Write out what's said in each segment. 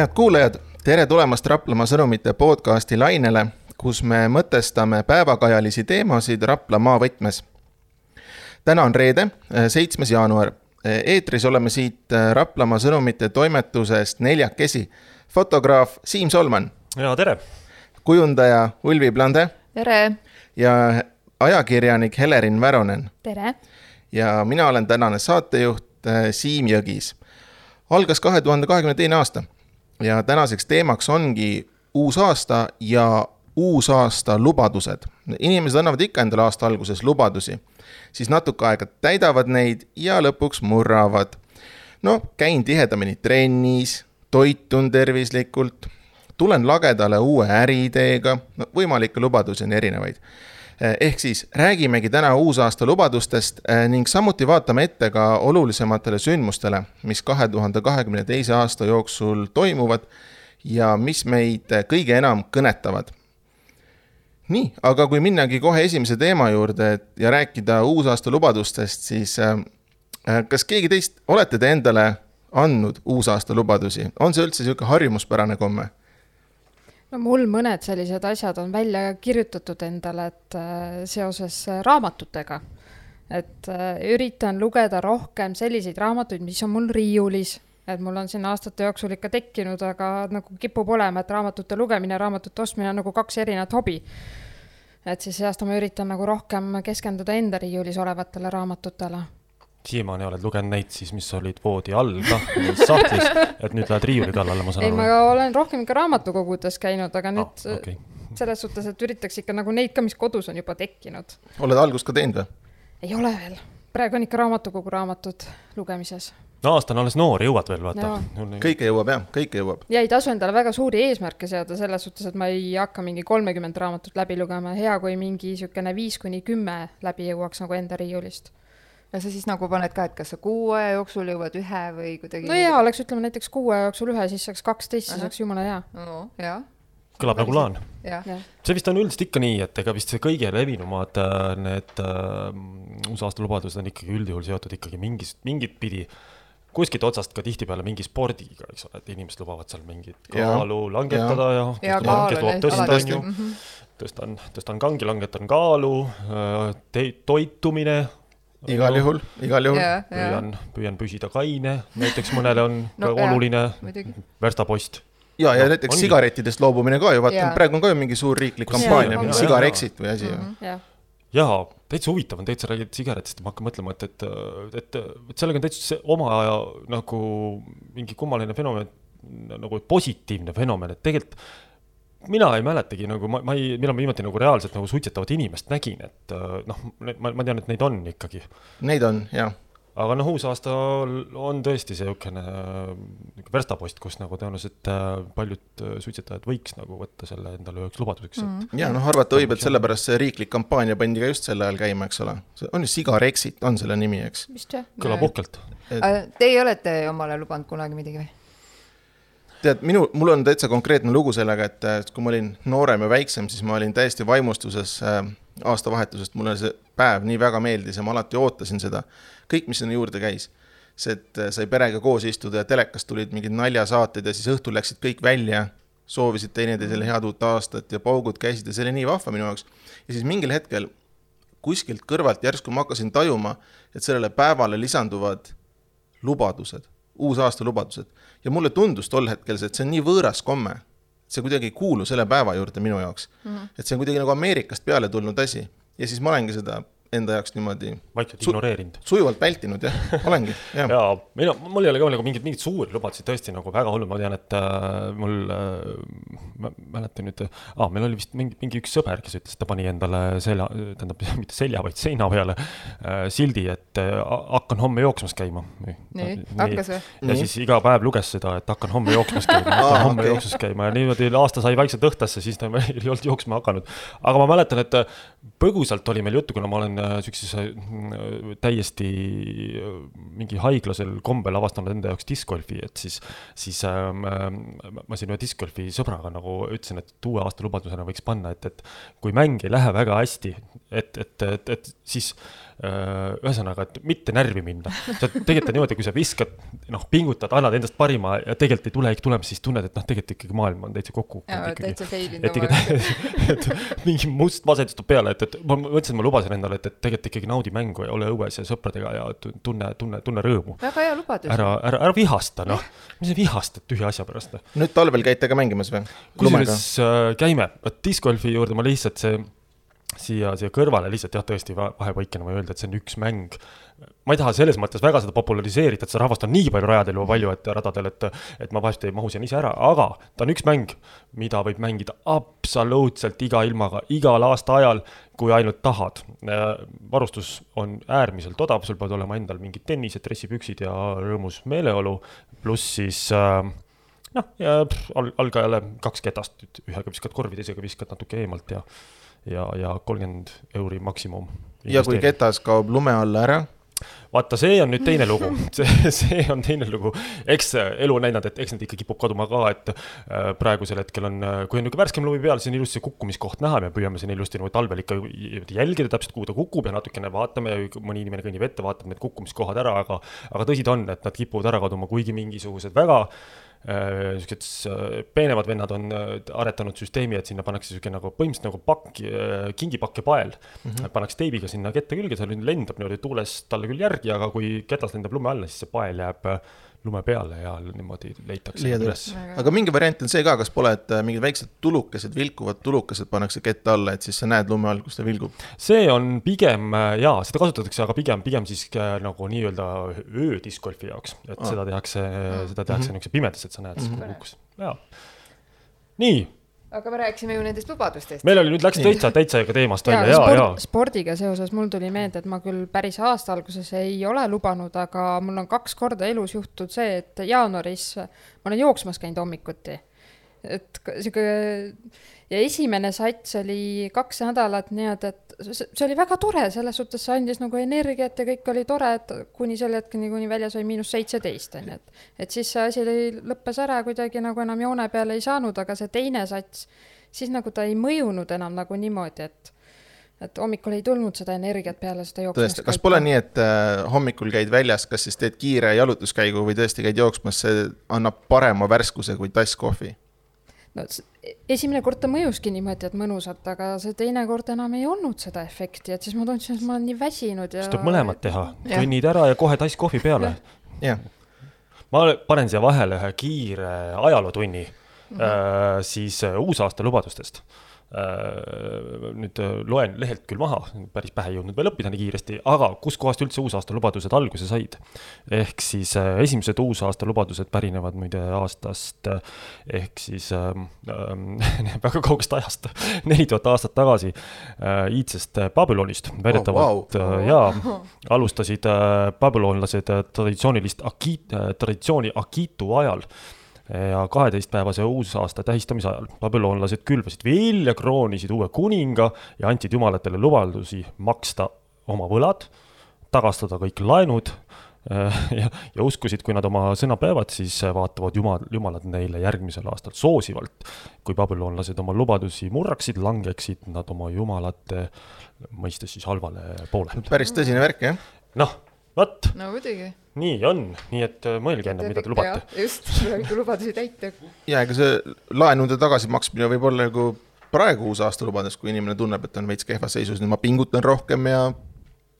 head kuulajad, tere tulemast Raplamaa sõnumite podcasti lainele, kus me mõtestame päevakajalisi teemasid Rapla maavõtmes. täna on reede, seitsmes jaanuar. eetris oleme siit Raplamaa sõnumite toimetusest neljakesi. fotograaf Siim Solman. ja tere. kujundaja Ulvi Plande. tere. ja ajakirjanik Helerin Väronen. tere. ja mina olen tänane saatejuht Siim Jõgis algas kahe tuhande kahekümne teine aasta ja tänaseks teemaks ongi uus aasta ja uusaasta lubadused. inimesed annavad ikka endale aasta alguses lubadusi, siis natuke aega täidavad neid ja lõpuks murravad. no käin tihedamini trennis, toitun tervislikult, tulen lagedale uue äriideega, no võimalikke lubadusi on erinevaid ehk siis räägimegi täna uusaasta lubadustest eh, ning samuti vaatame ette ka olulisematele sündmustele, mis kahe tuhande kahekümne teise aasta jooksul toimuvad ja mis meid kõige enam kõnetavad. nii, aga kui minnagi kohe esimese teema juurde ja rääkida uusaasta lubadustest, siis eh, kas keegi teist olete te endale andnud uusaasta lubadusi, on see üldse niisugune harjumuspärane komme? No mul mõned sellised asjad on välja kirjutatud endale, et äh, seoses äh, raamatutega. et äh, üritan lugeda rohkem selliseid raamatuid, mis on mul riiulis, et mul on siin aastate jooksul ikka tekkinud, aga nagu kipub olema, et raamatute lugemine, raamatute ostmine on nagu kaks erinevat hobi. et siis see aasta ma üritan nagu rohkem keskenduda enda riiulis olevatele raamatutele siiamaani oled lugenud neid siis, mis olid voodi all kah, sahtlis, et nüüd lähed riiuli kallale, ma saan ei, aru? ma olen rohkem ikka raamatukogudes käinud, aga nüüd ah, okay. selles suhtes, et üritaks ikka nagu neid ka, mis kodus on juba tekkinud. oled algust ka teinud või? ei ole veel, praegu on ikka raamatukogu raamatud lugemises. no aasta on alles noor, jõuad veel vaata. kõike jõuab jah, kõike jõuab. ja ei tasu endale väga suuri eesmärke seada selles suhtes, et ma ei hakka mingi kolmekümmend raamatut läbi lugema, hea, kui mingi niisugune viis kuni kümme läbi jõuaks nagu enda riiulist ja sa siis nagu paned ka, et kas sa kuu aja jooksul jõuad ühe või kuidagi? no jaa, oleks ütleme näiteks kuu aja jooksul ühe, siis saaks kaksteist, siis oleks jumala hea no,. jah. kõlab nagu plaan. see vist on üldiselt ikka nii, et ega vist see kõige levinumad äh, need äh, uusaasta lubadused on ikkagi üldjuhul seotud ikkagi mingis, mingit pidi kuskilt otsast ka tihtipeale mingi spordiga, eks ole, et inimesed lubavad seal mingit kaalu ja, langetada ja, ja, tõsta, on ju. Mhm. tõstan, tõstan kangi, langetan kaalu, äh, toitumine igal juhul, igal juhul. püüan, püüan püsida kaine, näiteks mõnele on no, ka oluline verstapost. ja, ja näiteks Ongi. sigarettidest loobumine ka ju, vaata praegu on ka ju mingi suur riiklik kampaania, mingi Sigar Exit või asi ju mm -hmm.. jaa, täitsa huvitav on, täitsa räägid sigaretist ma hakkan mõtlema, et, et, et, et sellega on täitsa oma aja nagu mingi kummaline fenomen, nagu positiivne fenomen, et tegelikult mina ei mäletagi nagu ma, ma ei, millal ma viimati nagu reaalselt nagu suitsetavat inimest nägin, et äh, noh, ma, ma tean, et neid on ikkagi. Neid on, jah. aga noh, uusaastal on tõesti niisugune verstapost, kus nagu tõenäoliselt äh, paljud suitsetajad võiks nagu võtta selle endale üheks lubaduseks mm. -hmm. ja noh, arvata võib, et sellepärast see riiklik kampaania pandi ka just sel ajal käima, eks ole. see on ju Sigar Exit on selle nimi, eks. kõlab uhkelt et.... Teie olete omale lubanud kunagi midagi või? Tead, minu, mul on täitsa konkreetne lugu sellega, et kui ma olin noorem ja väiksem, siis ma olin täiesti vaimustuses äh, aastavahetusest, mulle see päev nii väga meeldis ja ma alati ootasin seda. kõik, mis sinna juurde käis. see, et äh, sai perega koos istuda ja telekast tulid mingid naljasaated ja siis õhtul läksid kõik välja, soovisid teineteisele head uut aastat ja paugud käisid ja see oli nii vahva minu jaoks. ja siis mingil hetkel kuskilt kõrvalt järsku ma hakkasin tajuma, et sellele päevale lisanduvad lubadused uusaasta lubadused. ja mulle tundus tol hetkel see, et see on nii võõras komme, see kuidagi ei kuulu selle päeva juurde minu jaoks mm. -hmm. et see on kuidagi nagu Ameerikast peale tulnud asi ja siis ma olengi seda enda jaoks niimoodi vaikselt su ignoreerinud. sujuvalt vältinud jah, olengi, jah. jaa, ei no mul ei ole ka nagu mingeid, mingeid suuri lubadusi tõesti nagu väga olnud, ma tean, et äh, mul äh,, ma mäletan nüüd ah,, meil oli vist mingi, mingi üks sõber, kes ütles, et ta pani endale selja, tähendab, mitte selja, vaid seina peale äh, sildi, et äh, hakkan homme jooksmas käima. nii, hakkas või? ja nii. siis iga päev luges seda, et hakkan homme jooksmas käima, hakkan ah, homme okay. jooksmas käima ja niimoodi aasta sai vaikselt õhtasse, siis ta ei olnud jooksma hakanud. aga ma mäletan, et põgusalt oli meil juttu, kuna ma olen äh, siukses äh, täiesti äh, mingi haiglasel kombel avastanud enda jaoks discgolfi, et siis, siis ähm, ma siin ühe discgolfi sõbraga nagu ütlesin, et uue aasta lubadusena võiks panna, et, et kui mäng ei lähe väga hästi, et, et, et, et siis ühesõnaga, et mitte närvi minna. sa tegelikult on niimoodi, kui sa viskad, noh, pingutad, annad endast parima ja tegelikult ei tule ikka tulemus, siis tunned, et noh, tegelikult ikkagi maailm on täitsa kokku kukkunud ikkagi. et ikka, et mingi must masendus tuleb peale, et, et ma mõtlesin, ma lubasin endale, et, et tegelikult ikkagi naudi mängu ja ole õues ja sõpradega ja tunne, tunne, tunne rõõmu. väga hea lubadus. ära, ära, ära vihasta, noh. mis sa vihastad tühja asja pärast, noh. nüüd talvel käite ka mängimas või? kusjuures äh, käime, vot discgolfi juurde ma lihtsalt see siia, siia kõrvale lihtsalt jah, tõesti vahepõikena ma ei öelda, et see on üks mäng. ma ei taha selles mõttes väga seda populariseerida, et seda rahvast on nii palju rajadel juba palju, et radadel, et, et ma vahest ei mahu sinna ise ära, aga ta on üks mäng, mida võib mängida absoluutselt iga ilmaga, igal aastaajal, kui ainult tahad. varustus on äärmiselt odav, sul peavad olema endal mingid tennised, dressipüksid ja rõõmus meeleolu, pluss siis äh, noh, ja pff, al algajale kaks ketast, ühega viskad korvi, teisega viskad natuke eemalt ja ja, ja kolmkümmend euri maksimum. ja kui ketas kaob lume alla ära? vaata, see on nüüd teine lugu, see, see on teine lugu. eks elu on näidanud, et eks need ikka kipub kaduma ka, et äh, praegusel hetkel on, äh, kui on niisugune värskem lumi peal, siis on ilusti see kukkumiskoht näha, me püüame siin ilusti nagu talvel ikka jälgida täpselt, kuhu ta kukub ja natukene vaatame mõni inimene kõnnib ette, vaatab need kukkumiskohad ära, aga, aga tõsi ta on, et nad kipuvad ära kaduma, kuigi mingisugused väga Äh, siuksed äh, peenemad vennad on äh, aretanud süsteemi, et sinna pannakse sihuke nagu põhimõtteliselt nagu pakk, kingipakk ja pael mm. -hmm. pannakse teibiga sinna kette külge, see lendab niimoodi tuules talle küll järgi, aga kui ketas lendab lume alla, siis see pael jääb lume peale ja niimoodi leitakse Liiad üles. aga mingi variant on see ka, kas pole, et äh, mingid väiksed tulukesed, vilkuvad tulukesed pannakse kette alla, et siis sa näed lume all, kus ta vilgub? see on pigem äh, jaa, seda kasutatakse, aga pigem, pigem siis äh, nagu nii-öelda öödiscgolfi jaoks, et ah. seda tehakse, seda tehakse mm -hmm. niisuguse pimedas, et sa näed mm, -hmm. kus, jaa. nii aga me rääkisime ju nendest lubadustest. meil oli nüüd läks täitsa, täitsa ikka teemast välja ja, ja, ja. spordiga seoses mul tuli meelde, et ma küll päris aasta alguses ei ole lubanud, aga mul on kaks korda elus juhtunud see, et jaanuaris ma olen jooksmas käinud hommikuti. et sihuke ja esimene sats oli kaks nädalat nii-öelda, et see oli väga tore, selles suhtes see andis nagu energiat ja kõik oli tore, et kuni selle hetkeni, kuni väljas oli miinus seitseteist, on ju, et. et siis see asi lõppes ära kuidagi nagu enam joone peale ei saanud, aga see teine sats, siis nagu ta ei mõjunud enam nagu niimoodi, et et hommikul ei tulnud seda energiat peale seda jooksmist. kas pole nii, et äh, hommikul käid väljas, kas siis teed kiire jalutuskäigu või tõesti käid jooksmas, see annab parema värskuse kui tass kohvi? No esimene kord ta mõjuski niimoodi, et mõnusalt, aga see teine kord enam ei olnud seda efekti, et siis ma tundsin, et ma olen nii väsinud ja. siis tuleb mõlemat teha, kõnnid ära ja kohe tass kohvi peale. jah. ma panen siia vahele ühe kiire ajalootunni mm, -hmm. äh, siis äh, uusaasta lubadustest nüüd äh, loen lehelt küll maha, päris pähe ei jõudnud veel õppida nii kiiresti, aga kuskohast üldse uusaasta lubadused alguse said? ehk siis äh, esimesed uusaasta lubadused pärinevad muide aastast ehk siis äh, äh, väga kaugest ajast, neli tuhat aastat tagasi äh, iidsest Babylonist, väidetavalt oh, wow. ja alustasid äh, babülonlased traditsioonilist akiit- äh,, traditsiooni Akitu ajal äh, ja kaheteistpäevase uusaasta tähistamise ajal babüloonlased külvasid vilja, kroonisid uue kuninga ja andsid jumalatele lubadusi maksta oma võlad, tagastada kõik laenud äh, ja, ja uskusid, kui nad oma sõna peavad, siis vaatavad jumal, jumalad neile järgmisel aastal soosivalt. kui babüloonlased oma lubadusi murraksid, langeksid nad oma jumalate mõistes siis halvale poole. päris tõsine värk, jah? noh, vot. no muidugi nii on, nii et äh, mõelge enne, mida te lubate. just, tuleb ikka lubadusi täita. ja ega see laenude tagasimaksmine võib olla nagu praegu uusaasta lubades, kui inimene tunneb, et on veits kehvas seisus, nüüd ma pingutan rohkem ja,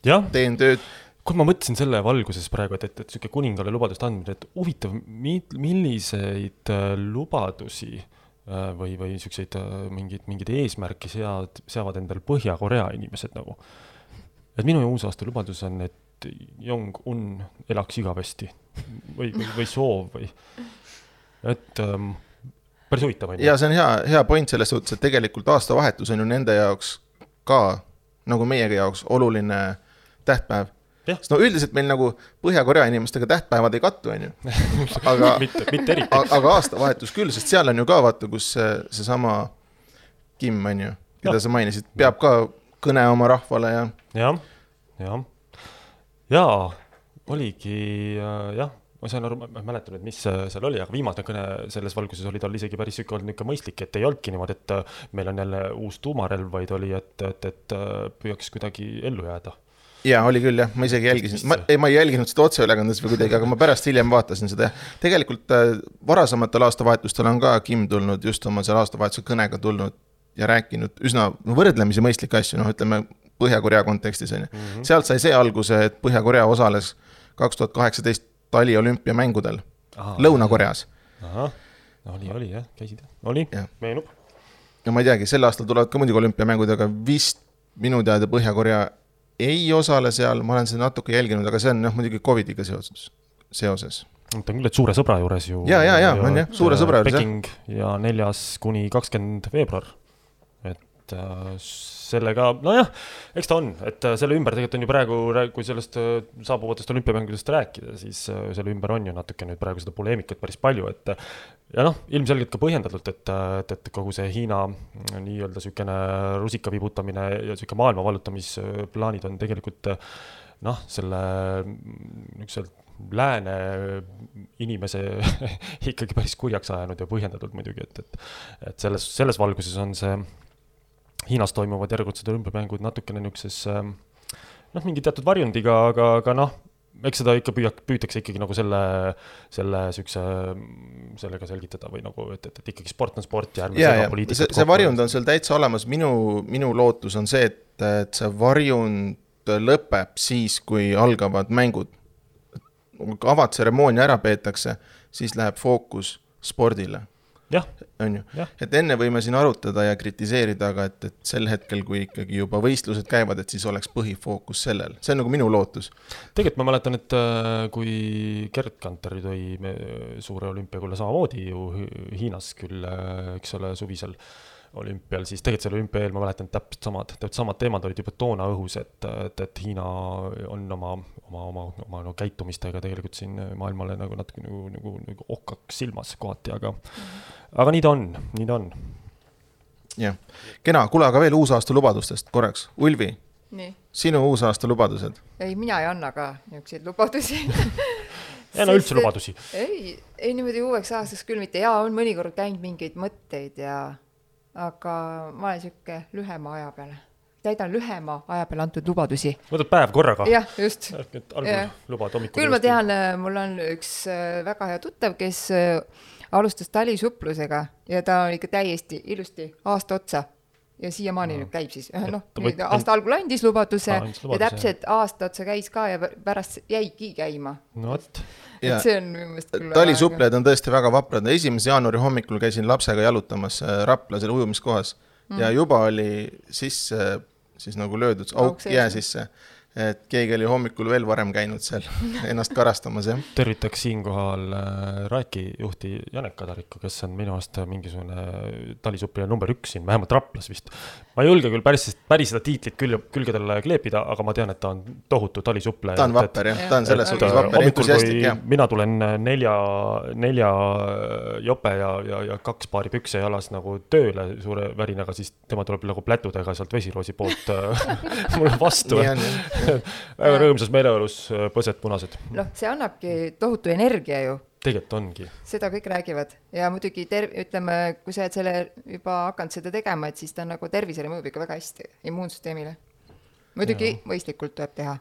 ja. teen tööd. kui ma mõtlesin selle valguses praegu, et, et, et sihuke kuningale lubaduste andmine, et huvitav, milliseid äh, lubadusi äh, või, või siukseid mingeid, mingeid eesmärke sead, seavad endale Põhja-Korea inimesed nagu. et minu uusaasta lubadus on, et Jong-un elaks igavesti või, või, või soov või, et ähm, päris huvitav on ju. ja see on hea, hea point selles suhtes, et tegelikult aastavahetus on ju nende jaoks ka nagu meiegi jaoks oluline tähtpäev. sest no üldiselt meil nagu Põhja-Korea inimestega tähtpäevad ei kattu, on ju. aga mitte, mitte eriti. aga aastavahetus küll, sest seal on ju ka vaata, kus see, seesama Kim on ju, keda ja. sa mainisid, peab ka kõne oma rahvale ja. jah, jah jaa, oligi äh, jah, ma saan aru, ma ei mäleta nüüd, mis seal oli, aga viimane kõne selles valguses oli tal isegi päris sihuke olnud niisugune mõistlik, et ei olnudki niimoodi, et äh, meil on jälle uus tuumarelv, vaid oli, et, et, et äh, püüaks kuidagi ellu jääda. Jaa, oli küll jah, ma isegi jälgisin, ma, ei, ma ei jälginud seda otseülekandes või kuidagi, aga ma pärast hiljem vaatasin seda ja tegelikult äh, varasematel aastavahetustel on ka Kim tulnud just oma selle aastavahetuse kõnega tulnud ja rääkinud üsna no, võrdlemisi mõistlikke asju, noh, ütleme Põhja-Korea kontekstis on ju. sealt sai see alguse, et Põhja-Korea osales kaks tuhat kaheksateist taliolümpiamängudel Lõuna-Koreas. oli, oli jah, käisid oli Jah., meenub. ja ma ei teagi, sel aastal tulevad ka muidugi olümpiamängud, aga vist minu teada Põhja-Korea ei osale seal, ma olen seda natuke jälginud, aga see on jah, muidugi Covidiga seoses, seoses. mõtlen küll, et suure sõbra juures ju. Jaa, jaa, jaa, on jah, suure sõbra juures. Peking ja neljas kuni kakskümmend veebruar. Et äh, sellega, nojah, eks ta on, et äh, selle ümber tegelikult on ju praegu, kui sellest äh, saabuvatest olümpiamängudest rääkida, siis selle ümber on ju natuke nüüd praegu seda poleemikat päris palju, et ja noh, ilmselgelt ka põhjendatult, et, et, et kogu see Hiina mm, nii-öelda niisugune rusika vibutamine ja niisugune maailma vallutamisplaanid on tegelikult noh, selle niisuguse lääne inimese ikkagi päris kurjaks ajanud ja põhjendatult muidugi, et, et et selles, selles valguses on see Hiinas toimuvad järjekordsed olümpiamängud natukene niisuguses ähm, noh, mingi teatud varjundiga, aga, aga noh, eks seda ikka püüa, püütakse ikkagi nagu selle, selle niisuguse, sellega selgitada või nagu, et, et, et ikkagi sport on sport ja ärme ja, sega poliitikat see, see varjund on seal täitsa olemas, minu, minu lootus on see, et, et see varjund lõpeb siis, kui algavad mängud. kui avatseremoonia ära peetakse, siis läheb fookus spordile, on ju. Et enne võime siin arutada ja kritiseerida, aga et, et sel hetkel, kui ikkagi juba võistlused käivad, et siis oleks põhifookus sellel, see on nagu minu lootus. tegelikult ma mäletan, et äh, kui Gerd Kanter tõi suure olümpiakulla samamoodi ju Hi- Hiinas küll, eks ole, suvisel olümpial, siis tegelikult selle olümpia eel ma mäletan, et täpselt samad, täpselt samad teemad olid juba toona õhus, et, et, et Hiina on oma, oma, oma, oma no, käitumistega tegelikult siin maailmale nagu natuke nagu, nagu, nagu okkaks silmas kohati, aga aga nii ta on, nii ta on. jah, kena, kuule, aga veel uusaasta lubadustest korraks, Ulvi, nii, sinu uusaasta lubadused? ei mina ei anna ka niisuguseid lubadusi ei no üldse. lubadusi. ei, ei niimoodi uueks aastaks küll mitte, jaa, on mõnikord käinud mingeid mõtteid ja aga ma olen sihuke lühema aja peale, täidan lühema aja peale antud lubadusi. võtad päev korraga. jah, just. et algul lubad hommikul. küll ma tean, mul on üks äh, väga hea tuttav, kes äh, alustas talisupplusega ja ta on ikka täiesti ilusti aasta otsa ja siiamaani nüüd käib siis, noh ta, nüüd aasta algul andis lubaduse ja täpselt aasta otsa käis ka ja pä- pärast jäigi käima. no vot, Ja et see on minu meelest küll talisuplejad on tõesti väga vaprad, esimese jaanuari hommikul käisin lapsega jalutamas äh, Rapla seal ujumiskohas mm. ja juba oli sisse siis nagu löödud Auk jää jah. sisse. Et keegi oli hommikul veel varem käinud seal ennast karastamas, jah. tervitaks siinkohal äh, Raeki juhti Janek Kadarikku, kes on minu arust mingisugune talisuplija number üks siin, vähemalt Raplas vist. ma ei julge küll päris, päris seda tiitlit külge, külgedele kleepida, aga ma tean, et ta on tohutu talisuppleja. ta on vapper jah, ta on selles suhtes et vapper, entusiastlik jah. mina tulen nelja, nelja jope ja, ja, ja kaks paari pükse jalas nagu tööle suure värinaga, siis tema tuleb nagu plätudega sealt vesiroosi poolt äh, mulle vastu. nii on jah. Väga rõõmsas meeleolus, põsed punased. noh, see annabki tohutu energia ju, tegelikult ongi. seda kõik räägivad ja muidugi ter-, ütleme, kui sa oled selle juba hakanud seda tegema, et siis ta nagu tervisele mõjub ikka väga hästi, immuunsüsteemile. muidugi mõistlikult tuleb teha.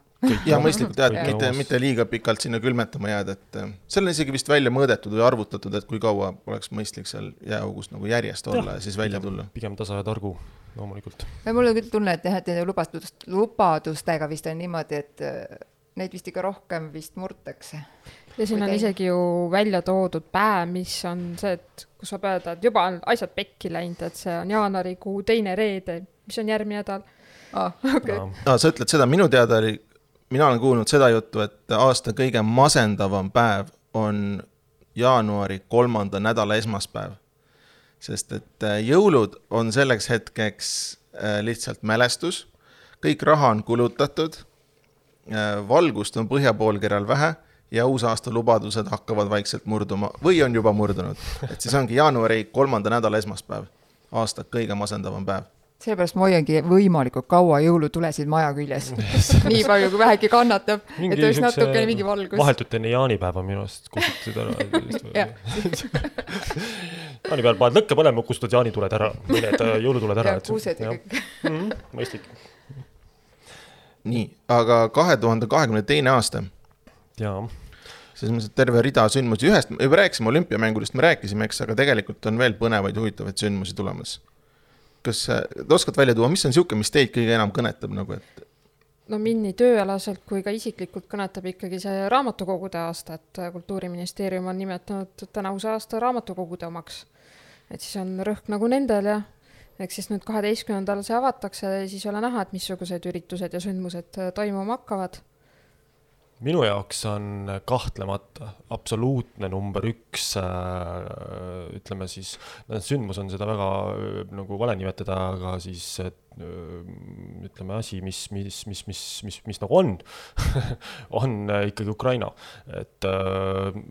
ja mõistlikult jah, et mitte, mitte liiga pikalt sinna külmetama jääda, et äh, seal on isegi vist välja mõõdetud või arvutatud, et kui kaua oleks mõistlik seal jääaugus nagu järjest olla ja siis välja tulla. pigem tasa ja targu, loomulikult. mul on küll tunne, et jah, et nende lubadust, lubadustega vist on niimoodi, et äh, neid vist ikka rohkem vist murtakse. ja siin on teine. isegi ju välja toodud päev, mis on see, et kus saab öelda, et juba on asjad pekki läinud, et see on jaanuarikuu teine reede, mis on järgmine nädal. aa, okei. aa, sa ütled seda, minu teada oli, mina olen kuulnud seda juttu, et aasta kõige masendavam päev on jaanuari kolmanda nädala esmaspäev. Sest et äh, jõulud on selleks hetkeks äh, lihtsalt mälestus, kõik raha on kulutatud, valgust on põhjapoolkeral vähe ja uusaasta lubadused hakkavad vaikselt murduma või on juba murdunud. et siis ongi jaanuari kolmanda nädala esmaspäev, aasta kõige masendavam päev. Sellepärast ma hoiangi võimalikult kaua jõulutulesid maja küljes. nii palju, kui vähegi kannatab, et oleks natukene mingi valgus. vahetult enne jaanipäeva minu arust kustutasid ära jaanipäeval paned lõkke põlema, kustutad jaanituled ära, need äh, jõulutuled ära. ja kuused ja kõik. mõistlik. nii, aga kahe tuhande kahekümne teine aasta, jaa, selles mõttes, et terve rida sündmusi, ühest me juba rääkisime olümpiamängudest, me rääkisime, eks, aga tegelikult on veel põnevaid, huvitavaid sündmusi tulemas. Kas sa oskad välja tuua, mis on niisugune, mis teid kõige enam kõnetab nagu, et no mind nii tööalaselt kui ka isiklikult kõnetab ikkagi see raamatukogude aasta, et Kultuuriministeerium on nimetanud tänavuse aasta raamatukogude omaks. et siis on rõhk nagu nendel ja eks siis nüüd kaheteistkümnendal see avatakse ja siis ei ole näha, et missugused üritused ja sündmused äh, toimuma hakkavad. Minu jaoks on kahtlemata absoluutne number üks äh,, ütleme siis, sündmus on seda väga äh, nagu vale nimetada, aga siis äh, ütleme asi, mis, mis, mis, mis, mis, mis nagu on, on äh, ikkagi Ukraina. et,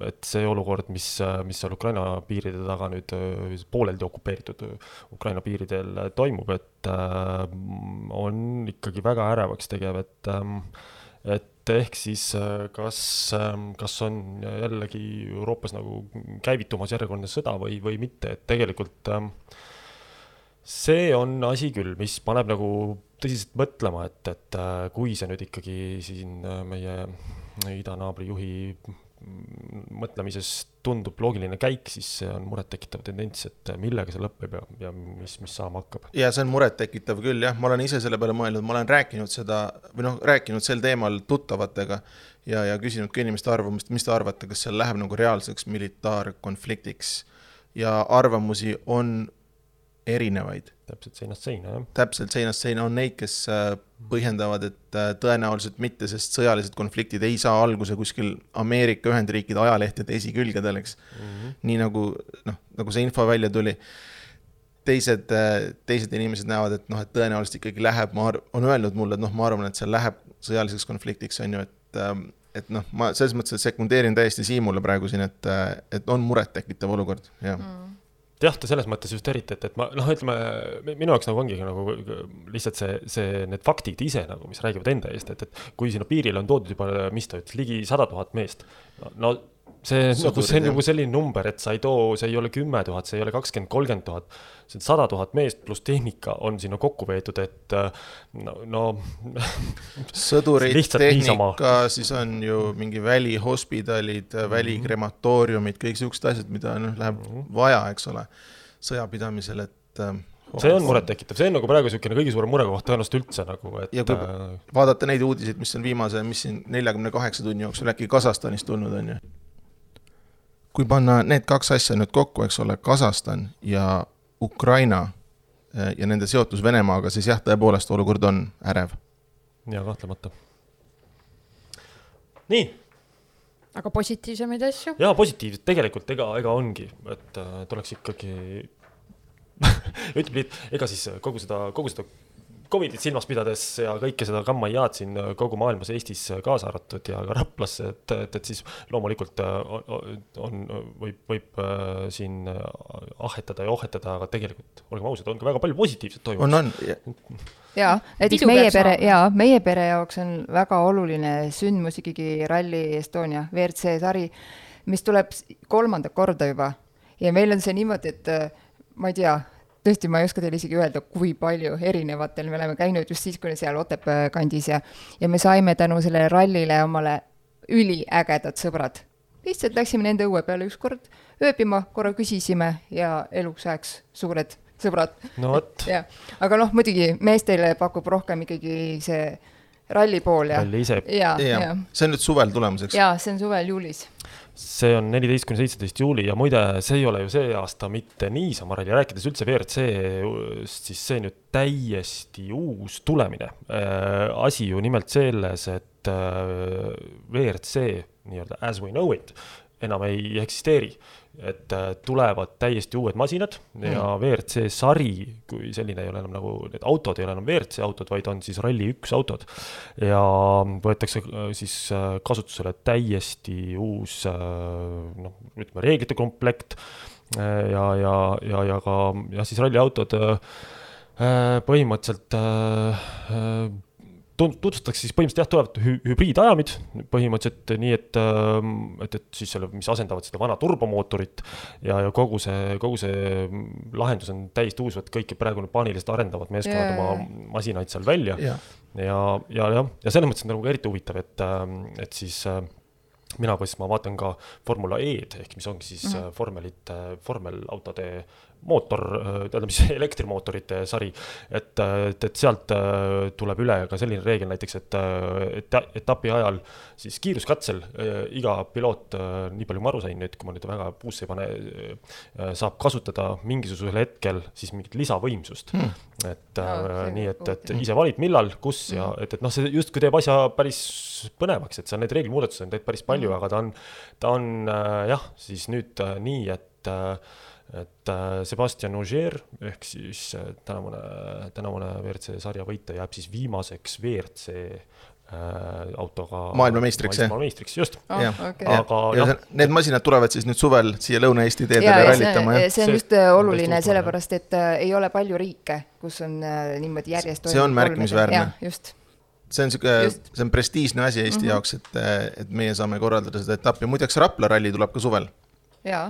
et see olukord, mis, mis seal Ukraina piiride taga nüüd äh, pooleldi okupeeritud äh, Ukraina piiridel äh, toimub, et äh, on ikkagi väga ärevaks tegev, et ähm, et ehk siis äh, kas, kas on jällegi Euroopas nagu käivitumas järjekordne sõda või, või mitte, et tegelikult ähm, see on asi küll, mis paneb nagu tõsiselt mõtlema, et, et äh, kui see nüüd ikkagi siin äh, meie idanaabri juhi mõtlemises tundub loogiline käik, siis see on murettekitav tendents, et millega see lõpeb ja, ja mis, mis saama hakkab. ja see on murettekitav küll jah, ma olen ise selle peale mõelnud, ma olen rääkinud seda või noh, rääkinud sel teemal tuttavatega ja, ja küsinud ka inimeste arvamust, mis te arvate, kas seal läheb nagu reaalseks militaarkonfliktiks ja arvamusi on erinevaid täpselt seinast seina, jah. täpselt seinast seina on neid, kes äh, põhjendavad, et äh, tõenäoliselt mitte, sest sõjalised konfliktid ei saa alguse kuskil Ameerika Ühendriikide ajalehtede esikülgedel, eks mm. -hmm. nii nagu noh, nagu see info välja tuli. teised, teised inimesed näevad, et noh, et tõenäoliselt ikkagi läheb, ma arv-, on öelnud mulle, et noh, ma arvan, et seal läheb sõjaliseks konfliktiks, on ju, et ähm, et noh, ma selles mõttes, sekundeerin täiesti Siimule praegu siin, et, et on murettekitav olukord ja mm. jah, ta selles mõttes just eriti, et, et ma noh, ütleme mi- minu jaoks nagu ongi nagu lihtsalt see, see, need faktid ise nagu, mis räägivad enda eest, et, et kui sinna piirile on toodud juba, mis ta ütles, ligi sada tuhat meest. no see, nagu see on nagu selline number, et sa ei too, see ei ole kümme tuhat, see ei ole kakskümmend, kolmkümmend tuhat. see on sada tuhat meest pluss tehnika on sinna kokku veetud, et äh, no, no sõdurid, Lihtsalt niisama. tehnika, siis on ju mingi välihospidalid mm, -hmm. välikrematooriumid, kõik siuksed asjad, mida noh, läheb mm -hmm. vaja, eks ole, sõjapidamisel, et äh, see on murettekitav, see on nagu praegu niisugune kõige suurem murekoht tõenäoliselt üldse nagu, et Ja kui- äh, vaadata neid uudiseid, mis on viimase, mis siin neljakümne kaheksa tunni jooksul äkki Kasahstanist tulnud on ju. Kui panna need kaks asja nüüd kokku, eks ole, Kasahstan ja Ukraina eh, ja nende seotus Venemaaga, siis jah, tõepoolest olukord on ärev. jaa, kahtlemata. nii aga positiivsemaid asju? jaa, positiivset tegelikult ega, ega ongi, et äh, tuleks ikkagi ütleme nii, et ega siis kogu seda, kogu seda Covidit silmas pidades ja kõike seda kammaiaad siin kogu maailmas, Eestis kaasa arvatud ja ka Raplasse, et, et, et siis loomulikult äh, on, on, võib, võib äh, siin ahetada ja ohetada, aga tegelikult olgem ausad, on ka väga palju positiivset on, toimunud. on, jaa, näiteks Pidu meie pere, jaa, meie pere jaoks on väga oluline sündmus ikkagi Rally Estonia WRC sari, mis tuleb kolmandat korda juba. ja meil on see niimoodi, et äh, ma ei tea, tõesti, ma ei oska teile isegi öelda, kui palju erinevatel me oleme käinud just siis, kui seal Otepää kandis ja ja me saime tänu sellele rallile omale üliägedad sõbrad. lihtsalt läksime nende õue peale ükskord ööbima, korra küsisime ja eluks ajaks suured sõbrad no vot, jah, aga noh, muidugi meestele pakub rohkem ikkagi see ralli pool ja, Ralli ise. ja, ja jah, see on nüüd suvel tulemas, eks. ja see on suvel juulis. See on neliteist kuni seitseteist juuli ja muide, see ei ole ju see aasta mitte niisama ralli, rääkides üldse WRC-st, siis see on ju täiesti uus tulemine. asi ju nimelt selles, et äh, WRC nii-öelda as we know it enam ei eksisteeri. et äh, tulevad täiesti uued masinad ja WRC sari kui selline ei ole enam nagu, need autod ei ole enam WRC autod, vaid on siis Rally1 autod. ja võetakse äh, siis äh, kasutusele täiesti uus noh, ütleme reeglite komplekt ja, ja, ja, ja ka jah, siis ralliautod põhimõtteliselt äh, äh, tutvustatakse siis põhimõtteliselt jah, tulevad hü hübriidajamid, põhimõtteliselt nii, et, ähm, et, et siis selle, mis asendavad seda vana turbomootorit ja, ja kogu see, kogu see lahendus on täiesti uus, et kõik praegu need paanilised arendavad meeskonnad yeah. oma masinaid seal välja yeah. ja, ja jah, ja selles mõttes on nagu eriti huvitav, et, ähm, et siis äh, mina põhimõtteliselt, ma vaatan ka Formula E-d ehk mis ongi siis mm -hmm. vormelite, vormelautode mootor, tähendab siis elektrimootorite sari, et, et, et sealt äh, tuleb üle ka selline reegel näiteks, et, et etapi ajal siis kiiruskatsel äh, iga piloot, nii palju ma aru sain nüüd, kui ma nüüd väga puusse ei pane, saab kasutada mingisugusel hetkel siis mingit lisavõimsust. Hmm.. et no, nii, et, et ise valid, millal, kus ja et, et noh, see justkui teeb asja päris põnevaks, et seal neid reeglimuudatusi on tegelikult päris palju mm., aga ta on, ta on äh, jah, siis nüüd äh, nii, et äh, et äh, Sebastian Ogier ehk siis äh, tänavune, tänavune WRC sarja võitja jääb siis viimaseks WRC äh, autoga maailmameistriks, jah? maailmameistriks, just oh,. Okay. aga ja noh, need masinad tulevad siis nüüd suvel siia Lõuna-Eesti teedele rallitama, jah? see on just see, oluline, sellepärast et äh, ei ole palju riike, kus on äh, niimoodi järjest see on märkimisväärne. just see on sihuke, see on prestiižne asi Eesti mm -hmm. jaoks, et, et meie saame korraldada seda etappi, muideks Rapla ralli tuleb ka suvel. jaa.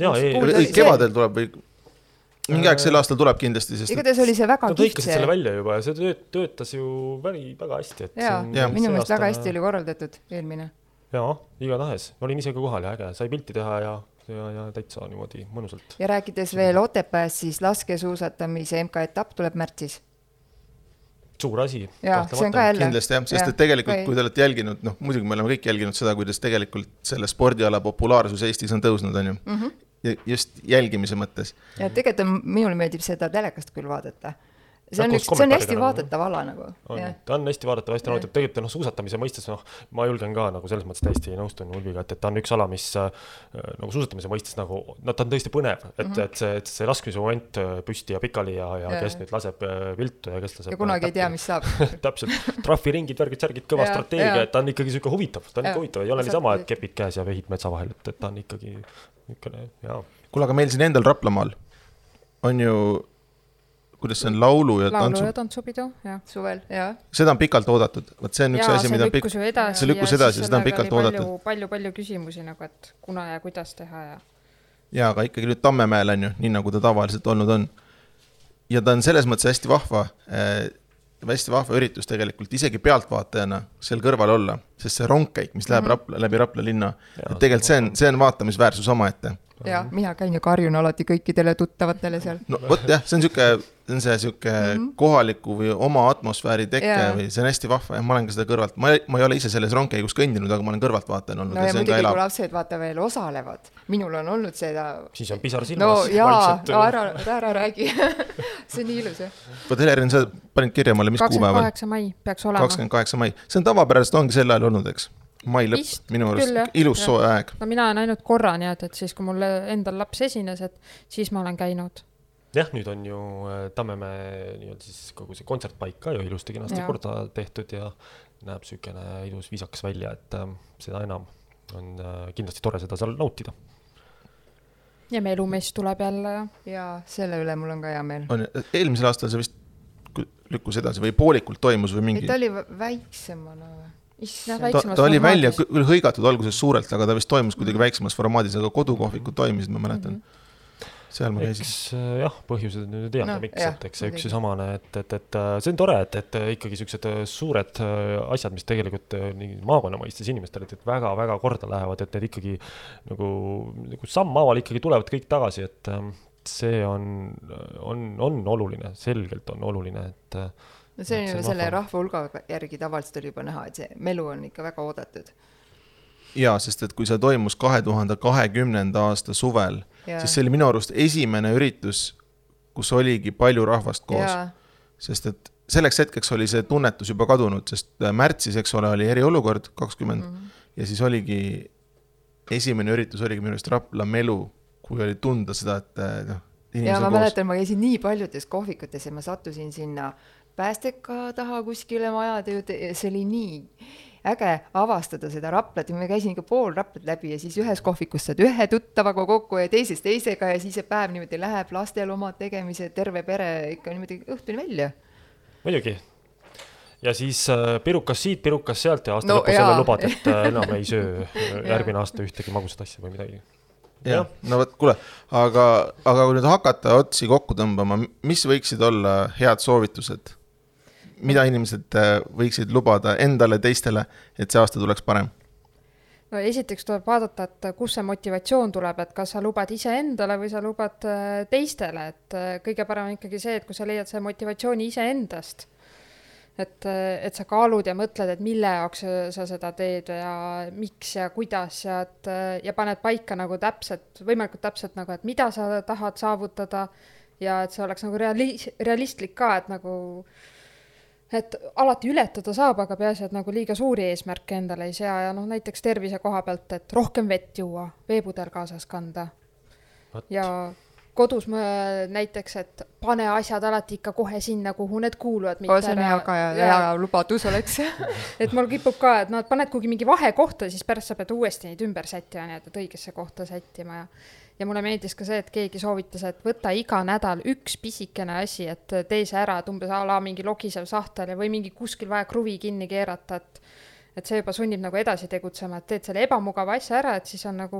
Jaa, ei. kevadel tuleb või mingi aeg sel aastal tuleb kindlasti, sest igatahes oli see väga Nad lõikasid selle välja juba ja see tööt-, töötas ju väri, väga hästi, et jaa, minu meelest väga hästi oli korraldatud, eelmine. jaa, igatahes, olin ise ka kohal ja äge, sai pilti teha ja ja, ja täitsa niimoodi mõnusalt. ja rääkides veel Otepääst, siis laskesuusatamise MK-etapp tuleb märtsis suur asi. kindlasti jah, sest ja, et tegelikult kui te olete jälginud, noh muidugi me oleme kõik jälginud seda, kuidas tegelikult selle spordiala populaarsus Eestis on tõusnud, on ju mm. -hmm. ja just jälgimise mõttes. ja tegelikult on, minule meeldib seda telekast küll vaadata see on üks, see on hästi vaadatav ala nagu. ta on hästi vaadatav, hästi nauditav, tegelikult noh, suusatamise mõistes noh, ma julgen ka nagu selles mõttes täiesti nõustun Ulviga, et, et ta on üks ala, mis äh, nagu suusatamise mõistes nagu, no ta on tõesti põnev, et mm, -hmm. et see, et see laskmise moment äh, püsti ja pikali ja, ja, ja kes nüüd laseb äh, viltu ja kes laseb. ja kunagi ei tea, mis saab. Täpselt, trahviringid, värgid, särgid, kõva strateegia, et ta on ikkagi sihuke huvitav, ta on ikka huvitav, ei ole niisama, et kepid käes ja vehid metsa vahel, et, et ta on ikkagi niisugune, jaa. kuule, aga meil siin endal Raplamaal on ju kuidas see on, laulu ja laulu tantsu? laulu ja tantsupidu, jah. suvel, jah. seda on pikalt oodatud, vot see on üks ja, asi, mida pikk, see lükkus edasi, seda on pikalt oodatud. palju-palju küsimusi nagu, et kuna ja kuidas teha ja. ja, aga ikkagi nüüd Tammemäel on ju, nii nagu ta tavaliselt olnud on. ja ta on selles mõttes hästi vahva äh, hästi vahva üritus tegelikult, isegi pealtvaatajana seal kõrval olla, sest see rongkäik, mis läheb mm -hmm. Rapla, läbi Rapla linna, et tegelikult see on, see on vaatamisväärsus omaette ja mina käin ja karjun alati kõikidele tuttavatele seal. no vot jah, see on sihuke, see on see sihuke mm -hmm. kohaliku või oma atmosfääri teke yeah. või see on hästi vahva ja ma olen ka seda kõrvalt, ma, ma ei ole ise selles rongkäigus kõndinud, aga ma olen kõrvaltvaatajana olnud. no ja, ja muidugi, kui lapsed vaata veel osalevad, minul on olnud seda. siis on pisar silmas. no jaa, no ära, ära, ära räägi see on nii ilus jah. vot Helerin, sa panid kirja mulle, mis kuupäeval? kakskümmend kaheksa mai peaks olema. kakskümmend kaheksa mai, see on tavapäraselt ongi sel ajal olnud, eks mai lõpp, minu arust ilus soe aeg. no mina olen ainult korra nii-öelda, et siis, kui mul endal laps esines, et siis ma olen käinud. jah, nüüd on ju äh, Tammemäe nii-öelda siis kogu see kontsertpaik ka ju ilusti kenasti ja. korda tehtud ja näeb niisugune ilus viisakas välja, et äh, seda enam on äh, kindlasti tore seda seal nautida. ja Melumees tuleb jälle ja. ja selle üle mul on ka hea meel. on, eelmisel aastal see vist lükkus edasi või poolikult toimus või mingi? ta oli väiksemana või? Ta, ta oli välja küll hõigatud alguses suurelt, aga ta vist toimus kuidagi väiksemas formaadis, aga kodukohvikud toimisid, ma mäletan mm. -hmm seal ma käisin. eks äh, jah, põhjused nüüd ei teata no,, miks, et eks see üks ja samane, et, et, et äh, see on tore, et, et äh, ikkagi siuksed suured asjad, mis tegelikult nii maakonna mõistes inimestele, väga-väga korda lähevad, et need ikkagi nagu, nagu sammhaaval ikkagi tulevad kõik tagasi, et see on, on, on oluline, selgelt on oluline, et no see on ju selle rahva hulga järgi tavaliselt oli juba näha, et see melu on ikka väga oodatud. jaa, sest et kui see toimus kahe tuhande kahekümnenda aasta suvel, siis see oli minu arust esimene üritus, kus oligi palju rahvast koos. sest et selleks hetkeks oli see tunnetus juba kadunud, sest äh, märtsis, eks ole, oli eriolukord kakskümmend mm -hmm. ja siis oligi, esimene üritus oligi minu arust Rapla melu, kui oli tunda seda, et äh, noh, ja ma koos. mäletan, ma käisin nii paljudes kohvikutes ja ma sattusin sinna päästeka taha kuskile majade juurde ja see oli nii äge avastada seda Raplat ja ma käisin ikka pool Raplat läbi ja siis ühes kohvikus saad ühe tuttavaga kokku ja teises teisega ja siis see päev niimoodi läheb, lastel omad tegemised, terve pere ikka niimoodi õhtuni välja. muidugi. ja siis äh, pirukas siit, pirukas sealt ja aasta No lõpus jälle lubad, et äh, enam ei söö äh, järgmine aasta ühtegi magusat asja või midagi. jah, no vot, kuule, aga, aga kui nüüd hakata otsi kokku tõmbama, mis võiksid olla head soovitused? Mida inimesed äh, võiksid lubada endale, teistele, et see aasta tuleks parem? no esiteks tuleb vaadata, et kust see motivatsioon tuleb, et kas sa lubad iseendale või sa lubad äh, teistele, et äh, kõige parem on ikkagi see, et kui sa leiad selle motivatsiooni iseendast, et, et sa kaalud ja mõtled, et mille jaoks sa, seda teed ja miks ja kuidas ja et ja paned paika nagu täpselt, võimalikult täpselt nagu, et mida sa tahad saavutada ja et see oleks nagu reali-, realistlik ka, et nagu et alati ületada saab, aga peaasi, et nagu liiga suuri eesmärke endale ei sea ja noh, näiteks tervise koha pealt, et rohkem vett juua, veepudel kaasas kanda. Ja kodus ma näiteks, et pane asjad alati ikka kohe sinna, kuhu need kuuluvad. see on hea ka ja hea lubadus oleks. et mul kipub ka, et noh, et paned kuhugi mingi vahekohta, siis pärast sa pead uuesti neid ümber sättima, nii et, et õigesse kohta sättima ja ja mulle meeldis ka see, et keegi soovitas, et võta iga nädal üks pisikene asi, et tee see ära, et umbes a la mingi logisev sahtel või mingi kuskil vaja kruvi kinni keerata, et et see juba sunnib nagu edasi tegutsema, et teed selle ebamugava asja ära, et siis on nagu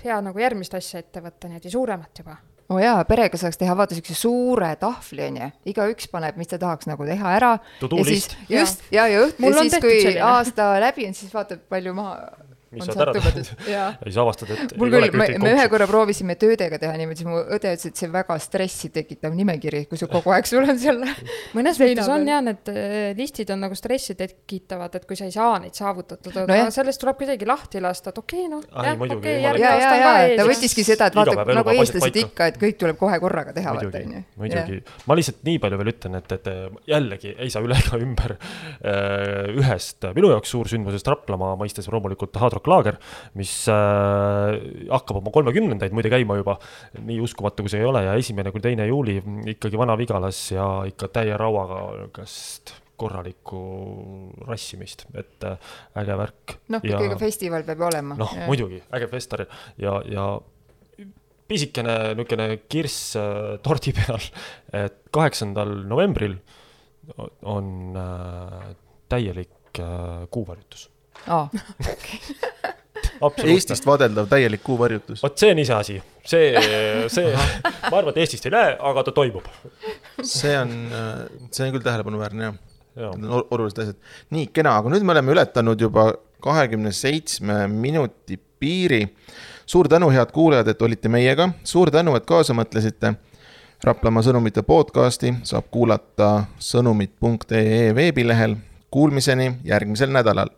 hea nagu järgmist asja ette võtta, niimoodi suuremat juba. oo jaa, perega saaks teha vaata siukse suure tahvli onju, igaüks paneb, mis ta tahaks nagu teha ära. Ja siis just ja, ja õhtul Mul on siis, kui selline. aasta läbi on, siis vaatad, palju maha Mis on sa oled ära jaa. Ja siis avastad, et mul küll, me, me ühe korra proovisime töödega teha niimoodi, siis mu õde ütles, et see on väga stressi tekitav nimekiri, kui sul kogu aeg sul on seal mõnes mõttes on jah, need äh, listid on nagu stressi tekitavad, et kui sa ei saa neid saavutatud, aga no, sellest tuleb kuidagi lahti lasta, et okei okay,, noh, jah, muidugi, okei, järgmine ja, ja, aasta on ja ka ta ees. võttiski seda, et vaata nagu eestlased ikka, et kõik tuleb kohe korraga teha, vaata muidugi onju., muidugi, ma lihtsalt nii palju veel ütlen, et, et jällegi ei saa üle ega ümber äh, ühest minu jaoks suursündmusest Raplamaa mõistes loomulikult Hard Rock Laager, mis äh, hakkab oma kolmekümnendaid muide käima juba, nii uskumatu kui see ei ole ja esimene kuni teine juuli ikkagi Vana-Vigalas ja ikka täie rauaga niisugust korralikku rassimist, et äh, äge värk. noh, ikka iga festival peab olema. noh, muidugi, äge festival ja, ja pisikene niisugune kirss äh, tordi peal, et kaheksandal novembril on täielik kuuvarjutus. Aa, Eestist vaadeldav täielik kuuvarjutus. vot see on iseasi, see, see, ma arvan, et Eestist ei näe, aga ta toimub. see on, see on küll tähelepanuväärne jah. On ol- olulised asjad. nii, kena, aga nüüd me oleme ületanud juba kahekümne seitsme minuti piiri. suur tänu, head kuulajad, et olite meiega, suur tänu, et kaasa mõtlesite. Raplamaa sõnumite podcasti saab kuulata sõnumid.ee veebilehel. Kuulmiseni järgmisel nädalal